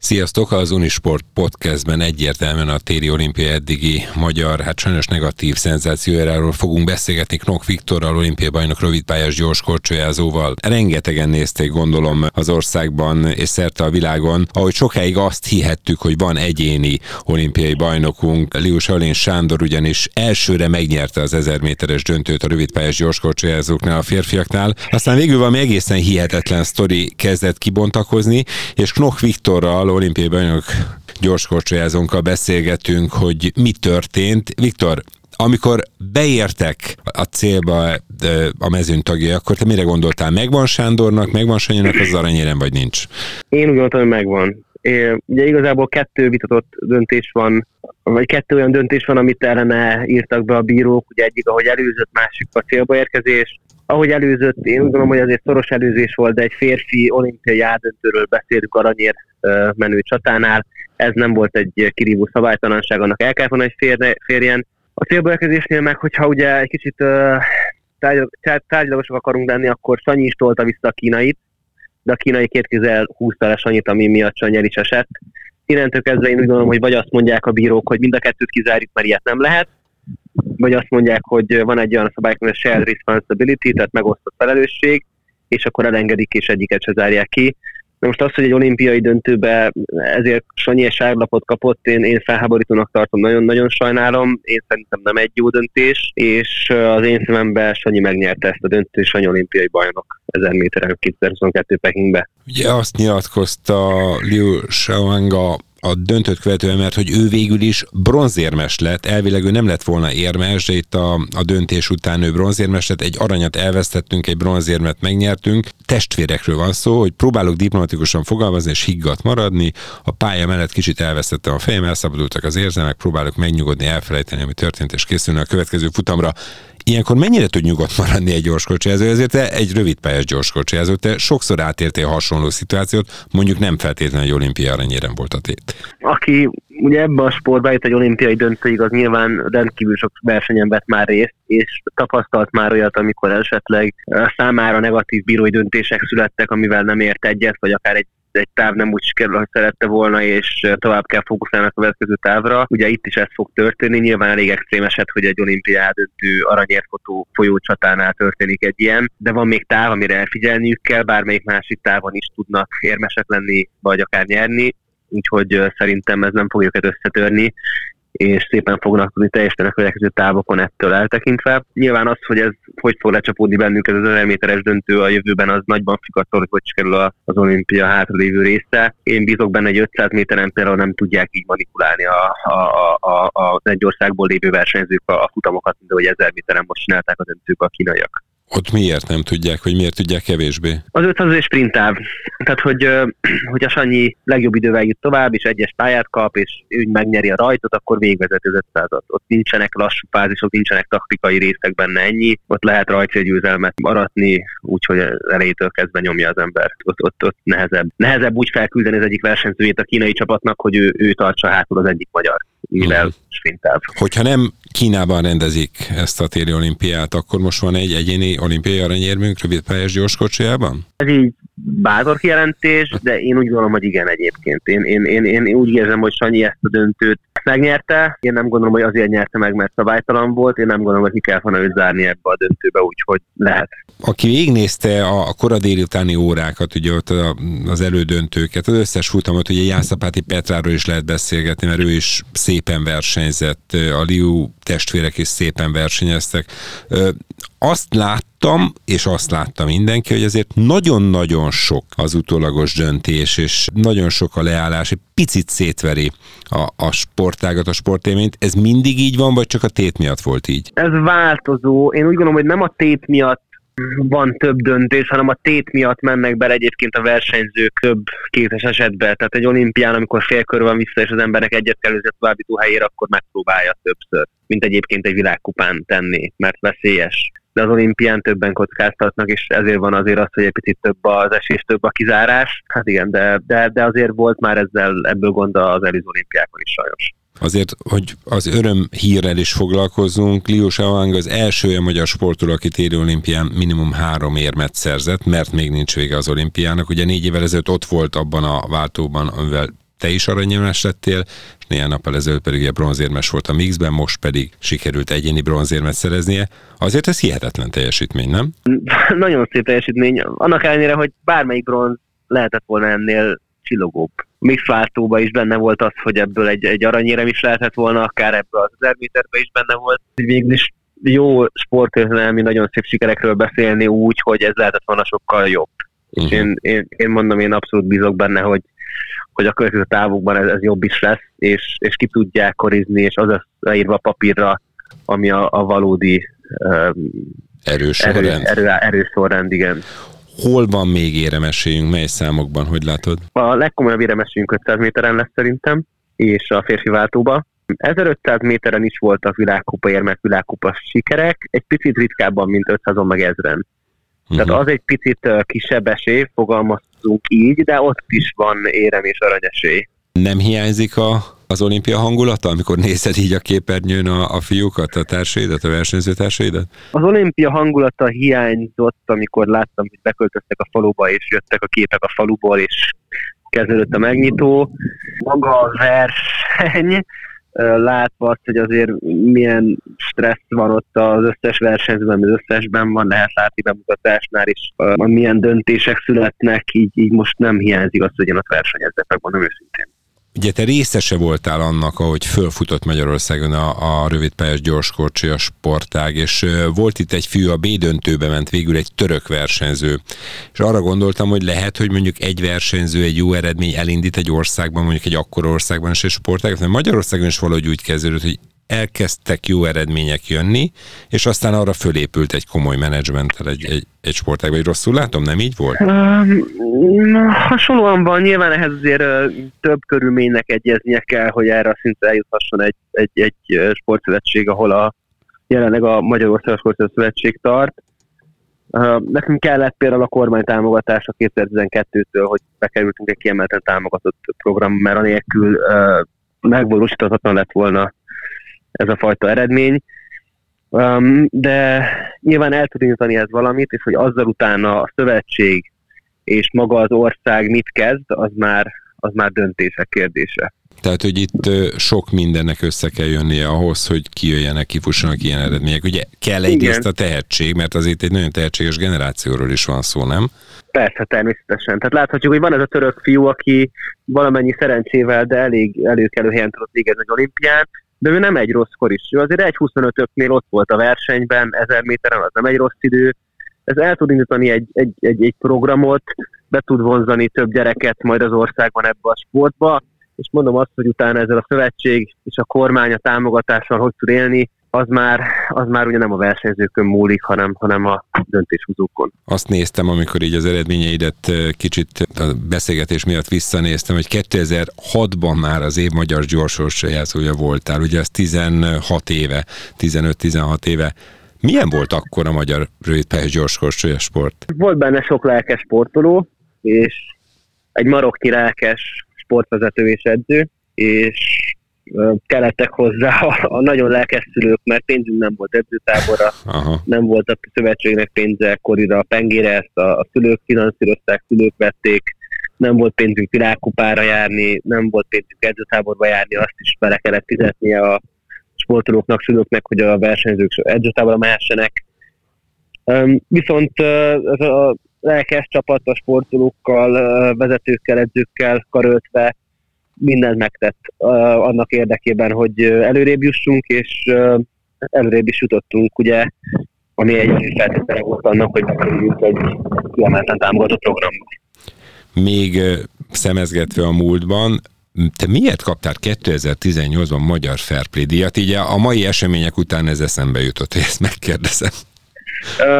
Sziasztok! Az Unisport podcastben egyértelműen a téri olimpia eddigi magyar, hát sajnos negatív szenzációjáról fogunk beszélgetni Knok Viktorral, olimpia bajnok rövidpályás gyors korcsolyázóval. Rengetegen nézték gondolom az országban és szerte a világon, ahogy sokáig azt hihettük, hogy van egyéni olimpiai bajnokunk. Lius Alén Sándor ugyanis elsőre megnyerte az 1000 méteres döntőt a rövidpályás gyorskorcsolyázóknál a férfiaknál. Aztán végül valami egészen hihetetlen sztori kezdett kibontakozni, és Knok Viktorral Fiatal olimpiai bajnok gyorskorcsolyázónkkal beszélgetünk, hogy mi történt. Viktor, amikor beértek a célba a mezőn tagjai, akkor te mire gondoltál? Megvan Sándornak, megvan Sanyinak az aranyérem, vagy nincs? Én úgy gondoltam, hogy megvan. É, ugye igazából kettő vitatott döntés van, vagy kettő olyan döntés van, amit ellene írtak be a bírók, ugye egyik, ahogy előzött, másik a célba érkezés. Ahogy előzött, én úgy gondolom, hogy azért szoros előzés volt, de egy férfi olimpiai ádöntőről beszélünk aranyér menő csatánál. Ez nem volt egy kirívó szabálytalanság, annak el kell volna, hogy férjen. A célbelkezésnél meg, hogyha ugye egy kicsit tárgyalagosak akarunk lenni, akkor Sanyi is tolta vissza a kínait, de a kínai két kézzel húzta le Sanyit, ami miatt Sanyi is esett. Innentől kezdve én úgy gondolom, hogy vagy azt mondják a bírók, hogy mind a kettőt kizárjuk, mert ilyet nem lehet, vagy azt mondják, hogy van egy olyan szabály, hogy a shared responsibility, tehát megosztott felelősség, és akkor elengedik és egyiket se zárják ki. De most az, hogy egy olimpiai döntőbe ezért Sanyi egy sárlapot kapott, én, én felháborítónak tartom, nagyon-nagyon sajnálom, én szerintem nem egy jó döntés, és az én szememben Sanyi megnyerte ezt a döntőt, Sanyi olimpiai bajnok 1000 méteren 2022 Pekingbe. Ugye azt nyilatkozta Liu Shaoanga a döntőt követően, mert hogy ő végül is bronzérmes lett, elvileg ő nem lett volna érmes, de itt a, a döntés után ő bronzérmes lett, egy aranyat elvesztettünk, egy bronzérmet megnyertünk. Testvérekről van szó, hogy próbálok diplomatikusan fogalmazni és higgadt maradni. A pálya mellett kicsit elvesztettem a fejem, elszabadultak az érzelmek, próbálok megnyugodni, elfelejteni, ami történt, és készülni a következő futamra. Ilyenkor mennyire tud nyugodt maradni egy gyorskocsijázó? Ezért te egy rövid pályás gyorskocsijázó, te sokszor átértél hasonló szituációt, mondjuk nem feltétlenül egy olimpia aranyérem volt a tét. Aki ugye ebben a sportban itt egy olimpiai döntőig, az nyilván rendkívül sok versenyen vett már részt, és tapasztalt már olyat, amikor esetleg számára negatív bírói döntések születtek, amivel nem ért egyet, vagy akár egy egy táv nem úgy sikerül, hogy szerette volna, és tovább kell fókuszálni a következő távra. Ugye itt is ez fog történni, nyilván elég extrém eset, hogy egy olimpiád döntő aranyérfotó folyócsatánál történik egy ilyen, de van még táv, amire elfigyelniük kell, bármelyik másik távon is tudnak érmesek lenni, vagy akár nyerni, úgyhogy szerintem ez nem fog őket összetörni, és szépen fognak tudni teljesíteni a következő távokon ettől eltekintve. Nyilván az, hogy ez hogy fog lecsapódni bennünk ez az 1000 méteres döntő a jövőben, az nagyban függ attól, hogy hogy kerül az olimpia hátralévő része. Én bízok benne, hogy 500 méteren például nem tudják így manipulálni a, a, a, a, az egy országból lévő versenyzők a, a futamokat, mint ahogy 1000 méteren most csinálták a döntők a kínaiak. Ott miért nem tudják, hogy miért tudják kevésbé? Az 500 és sprintáv. Tehát, hogy, hogy a Sanyi legjobb idővel jut tovább, és egyes pályát kap, és ő megnyeri a rajtot, akkor végvezet az 500 -at. Ott nincsenek lassú fázisok, nincsenek taktikai részek benne ennyi. Ott lehet rajtfélgyőzelmet aratni, úgyhogy elejétől kezdve nyomja az ember. Ott, ott, ott nehezebb. Nehezebb úgy felküldeni az egyik versenyzőjét a kínai csapatnak, hogy ő, ő tartsa hátul az egyik magyar mivel uh-huh. sprintáv. Hogyha nem Kínában rendezik ezt a téli olimpiát, akkor most van egy egyéni olimpiai aranyérmünk rövidpályás gyorskocsijában? Ez így bátor kijelentés, de én úgy gondolom, hogy igen egyébként. Én, én, én, én úgy érzem, hogy Sanyi ezt a döntőt megnyerte. Én nem gondolom, hogy azért nyerte meg, mert szabálytalan volt. Én nem gondolom, hogy ki kell volna őt zárni ebbe a döntőbe, úgyhogy lehet. Aki végignézte a, kora délutáni órákat, ugye ott az elődöntőket, az összes futamot, ugye Jászapáti Petráról is lehet beszélgetni, mert ő is szépen versenyzett, a Liu testvérek is szépen versenyeztek. Azt láttam, és azt látta mindenki, hogy azért nagyon-nagyon sok az utólagos döntés, és nagyon sok a leállás, egy picit szétveri a, a sportágat, a sportéményt. Ez mindig így van, vagy csak a tét miatt volt így? Ez változó. Én úgy gondolom, hogy nem a tét miatt van több döntés, hanem a tét miatt mennek bele egyébként a versenyzők több kétes esetben. Tehát egy olimpián, amikor félkör van vissza, és az emberek egyet kell továbbító helyére, akkor megpróbálja többször, mint egyébként egy világkupán tenni, mert veszélyes de az olimpián többen kockáztatnak, és ezért van azért az, hogy egy picit több az esés, több a kizárás. Hát igen, de, de, de azért volt már ezzel ebből gond az előző olimpiákon is sajnos. Azért, hogy az öröm hírrel is foglalkozunk, Liu Shaoang az első olyan magyar sportoló, aki téri olimpián minimum három érmet szerzett, mert még nincs vége az olimpiának. Ugye négy évvel ezelőtt ott volt abban a váltóban, amivel te is aranyérmes lettél, és néhány nappal ezelőtt pedig a bronzérmes volt a mixben, most pedig sikerült egyéni bronzérmet szereznie. Azért ez hihetetlen teljesítmény, nem? Nagyon szép teljesítmény. Annak ellenére, hogy bármelyik bronz lehetett volna ennél csillogóbb. Mixváltóban is benne volt az, hogy ebből egy, egy aranyérem is lehetett volna, akár ebből az 1000 méterben is benne volt. Végül is jó sportörténelmi, nagyon szép sikerekről beszélni úgy, hogy ez lehetett volna sokkal jobb. Uh-huh. És én, én, én mondom, én abszolút bízok benne, hogy, hogy a következő távokban ez, ez jobb is lesz, és, és ki tudják korizni, és az lesz leírva a papírra, ami a, a valódi um, erős erő, erő, erős sorrend, igen. Hol van még éremesélyünk, mely számokban, hogy látod? A legkomolyabb éremesélyünk 500 méteren lesz szerintem, és a férfi váltóba. 1500 méteren is voltak világkupa érmek, világkupa sikerek, egy picit ritkábban, mint 500-on meg ezren. Uh-huh. Tehát az egy picit kisebb esély, fogalmazunk így, de ott is van érem és aranyesély. Nem hiányzik a, az olimpia hangulata, amikor nézed így a képernyőn a, a fiúkat, a társaidat, a versenyző társaidat? Az olimpia hangulata hiányzott, amikor láttam, hogy beköltöztek a faluba, és jöttek a képek a faluból, és kezdődött a megnyitó. Maga a verseny, látva azt, hogy azért milyen stressz van ott az összes versenyzőben, az összesben van, lehet látni bemutatásnál is, milyen döntések születnek, így, így most nem hiányzik azt, hogy én ott versenyezzek, megmondom őszintén. Ugye te részese voltál annak, ahogy fölfutott Magyarországon a, a rövidpályás gyorskorcsolya sportág, és volt itt egy fiú, a B döntőbe ment végül egy török versenyző. És arra gondoltam, hogy lehet, hogy mondjuk egy versenyző egy jó eredmény elindít egy országban, mondjuk egy akkor országban is egy sportág, mert Magyarországon is valahogy úgy kezdődött, hogy elkezdtek jó eredmények jönni, és aztán arra fölépült egy komoly menedzsmenttel egy, egy, egy sportág, vagy rosszul látom, nem így volt? Um, hasonlóan van, nyilván ehhez azért uh, több körülménynek egyeznie kell, hogy erre a szintre eljuthasson egy, egy, egy sportszövetség, ahol a jelenleg a Magyarország Sportszövetség tart. Uh, nekünk kellett például a kormány támogatása 2012-től, hogy bekerültünk egy kiemelten támogatott program, mert anélkül uh, megvalósíthatatlan lett volna ez a fajta eredmény. Um, de nyilván el tud indítani ez valamit, és hogy azzal utána a szövetség és maga az ország mit kezd, az már, az már döntések kérdése. Tehát, hogy itt sok mindennek össze kell jönnie ahhoz, hogy kijöjjenek, kifussanak ilyen eredmények. Ugye kell egyrészt a tehetség, mert azért egy nagyon tehetséges generációról is van szó, nem? Persze, természetesen. Tehát láthatjuk, hogy van ez a török fiú, aki valamennyi szerencsével, de elég előkelő helyen tudott végezni az olimpián, de ő nem egy rossz kor is. Ő azért egy 25-öknél ott volt a versenyben, 1000 méteren, az nem egy rossz idő. Ez el tud indítani egy, egy, egy, egy programot, be tud vonzani több gyereket majd az országban ebbe a sportba, és mondom azt, hogy utána ezzel a szövetség és a kormány a támogatással hogy tud élni, az már, az már ugye nem a versenyzőkön múlik, hanem, hanem a döntéshozókon. Azt néztem, amikor így az eredményeidet kicsit a beszélgetés miatt visszanéztem, hogy 2006-ban már az év magyar gyorsorsajászója voltál, ugye az 16 éve, 15-16 éve. Milyen volt akkor a magyar rövidpályás gyorsorsolya sport? Volt benne sok lelkes sportoló, és egy maroknyi lelkes sportvezető és edző, és kellettek hozzá a, a nagyon lelkes szülők, mert pénzünk nem volt edzőtáborra, Aha. nem volt a szövetségnek pénze korira a pengére, ezt a, a szülők finanszírozták, szülők vették, nem volt pénzünk világkupára járni, nem volt pénzünk edzőtáborba járni, azt is bele kellett fizetnie a sportolóknak, szülőknek, hogy a versenyzők edzőtáborra mehessenek. Um, viszont ez a lelkes csapat a sportolókkal, vezetőkkel, edzőkkel karöltve mindent megtett annak érdekében, hogy előrébb jussunk, és előrébb is jutottunk, ugye, ami egy feltétele volt annak, hogy bekerüljünk egy kiemelten támogatott programba. Még szemezgetve a múltban, te miért kaptál 2018-ban Magyar Fairplay díjat? Így a mai események után ez eszembe jutott, hogy ezt megkérdezem.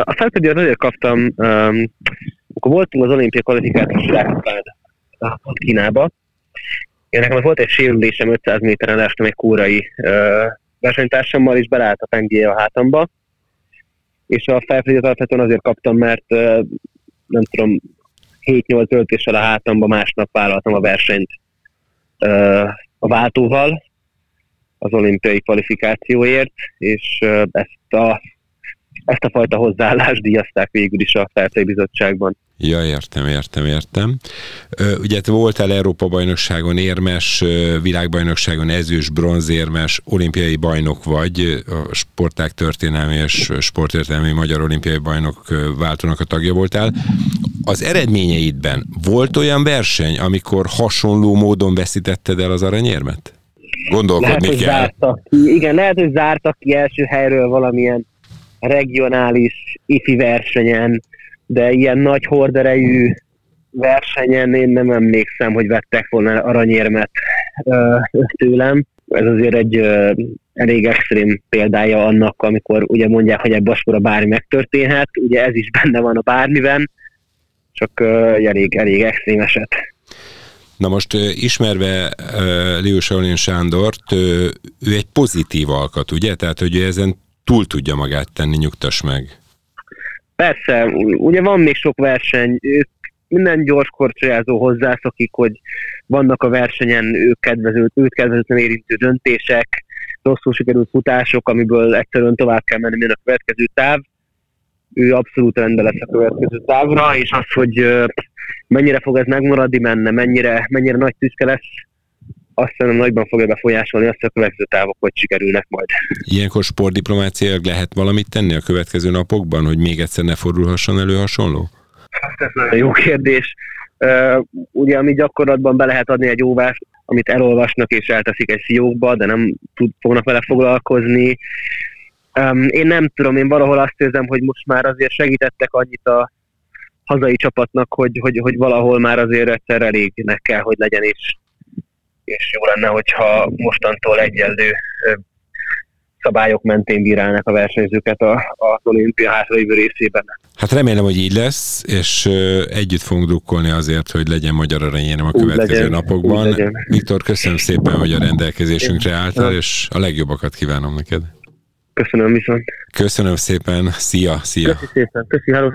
A Fairplay díjat azért kaptam, um, akkor voltunk az olimpia kvalifikációs világkupán Kínába, én nekem volt egy sérülésem 500 méteren, estem egy kórai uh, versenytársammal, és beleállt a pengéje a hátamba, és a felfedezet alapvetően azért kaptam, mert uh, nem tudom, 7-8 öltéssel a hátamba másnap vállaltam a versenyt uh, a váltóval az olimpiai kvalifikációért, és uh, ezt a ezt a fajta hozzáállást díjazták végül is a Felszei Bizottságban. Ja, értem, értem, értem. Ugye te voltál Európa-bajnokságon érmes, világbajnokságon ezős, bronzérmes, olimpiai bajnok vagy, a sporták történelmi és sportértelmi magyar olimpiai bajnok váltónak a tagja voltál. Az eredményeidben volt olyan verseny, amikor hasonló módon veszítetted el az aranyérmet? Gondolkodni lehet, kell. Zártak ki. Igen, lehet, hogy zártak ki első helyről valamilyen regionális ifi versenyen, de ilyen nagy horderejű versenyen én nem emlékszem, hogy vettek volna aranyérmet tőlem. Ez azért egy elég extrém példája annak, amikor ugye mondják, hogy egy baskora bármi megtörténhet, ugye ez is benne van a bármiben, csak elég, elég extrém eset. Na most ismerve uh, Liu Sándort, ő egy pozitív alkat, ugye? Tehát, hogy ő ezen túl tudja magát tenni, nyugtass meg. Persze, ugye van még sok verseny, ők minden gyors korcsolyázó hozzászokik, hogy vannak a versenyen ők kedvező, őt kedvezőtlen érintő döntések, rosszul sikerült futások, amiből egyszerűen tovább kell menni a következő táv. Ő abszolút rendben lesz a következő távra, és az, hogy mennyire fog ez megmaradni menne, mennyire, mennyire nagy tüske lesz, azt hiszem nagyban fogja befolyásolni azt a következő távok, hogy sikerülnek majd. Ilyenkor sportdiplomáciailag lehet valamit tenni a következő napokban, hogy még egyszer ne fordulhasson elő hasonló? Hát ez nagyon jó kérdés. Uh, ugye, ami gyakorlatban be lehet adni egy óvást, amit elolvasnak és elteszik egy fiókba, de nem tud, fognak vele foglalkozni. Um, én nem tudom, én valahol azt érzem, hogy most már azért segítettek annyit a hazai csapatnak, hogy, hogy, hogy valahol már azért egyszer elégnek kell, hogy legyen, és és jó lenne, hogyha mostantól egyenlő szabályok mentén bírálnak a versenyzőket a, a olimpia hátralévő részében. Hát remélem, hogy így lesz, és együtt fogunk drukkolni azért, hogy legyen magyar aranyérem a következő legyen, napokban. Viktor, köszönöm szépen, hogy a rendelkezésünkre álltál, és a legjobbakat kívánom neked. Köszönöm viszont. Köszönöm szépen, szia, szia. Köszönöm szépen, köszönöm,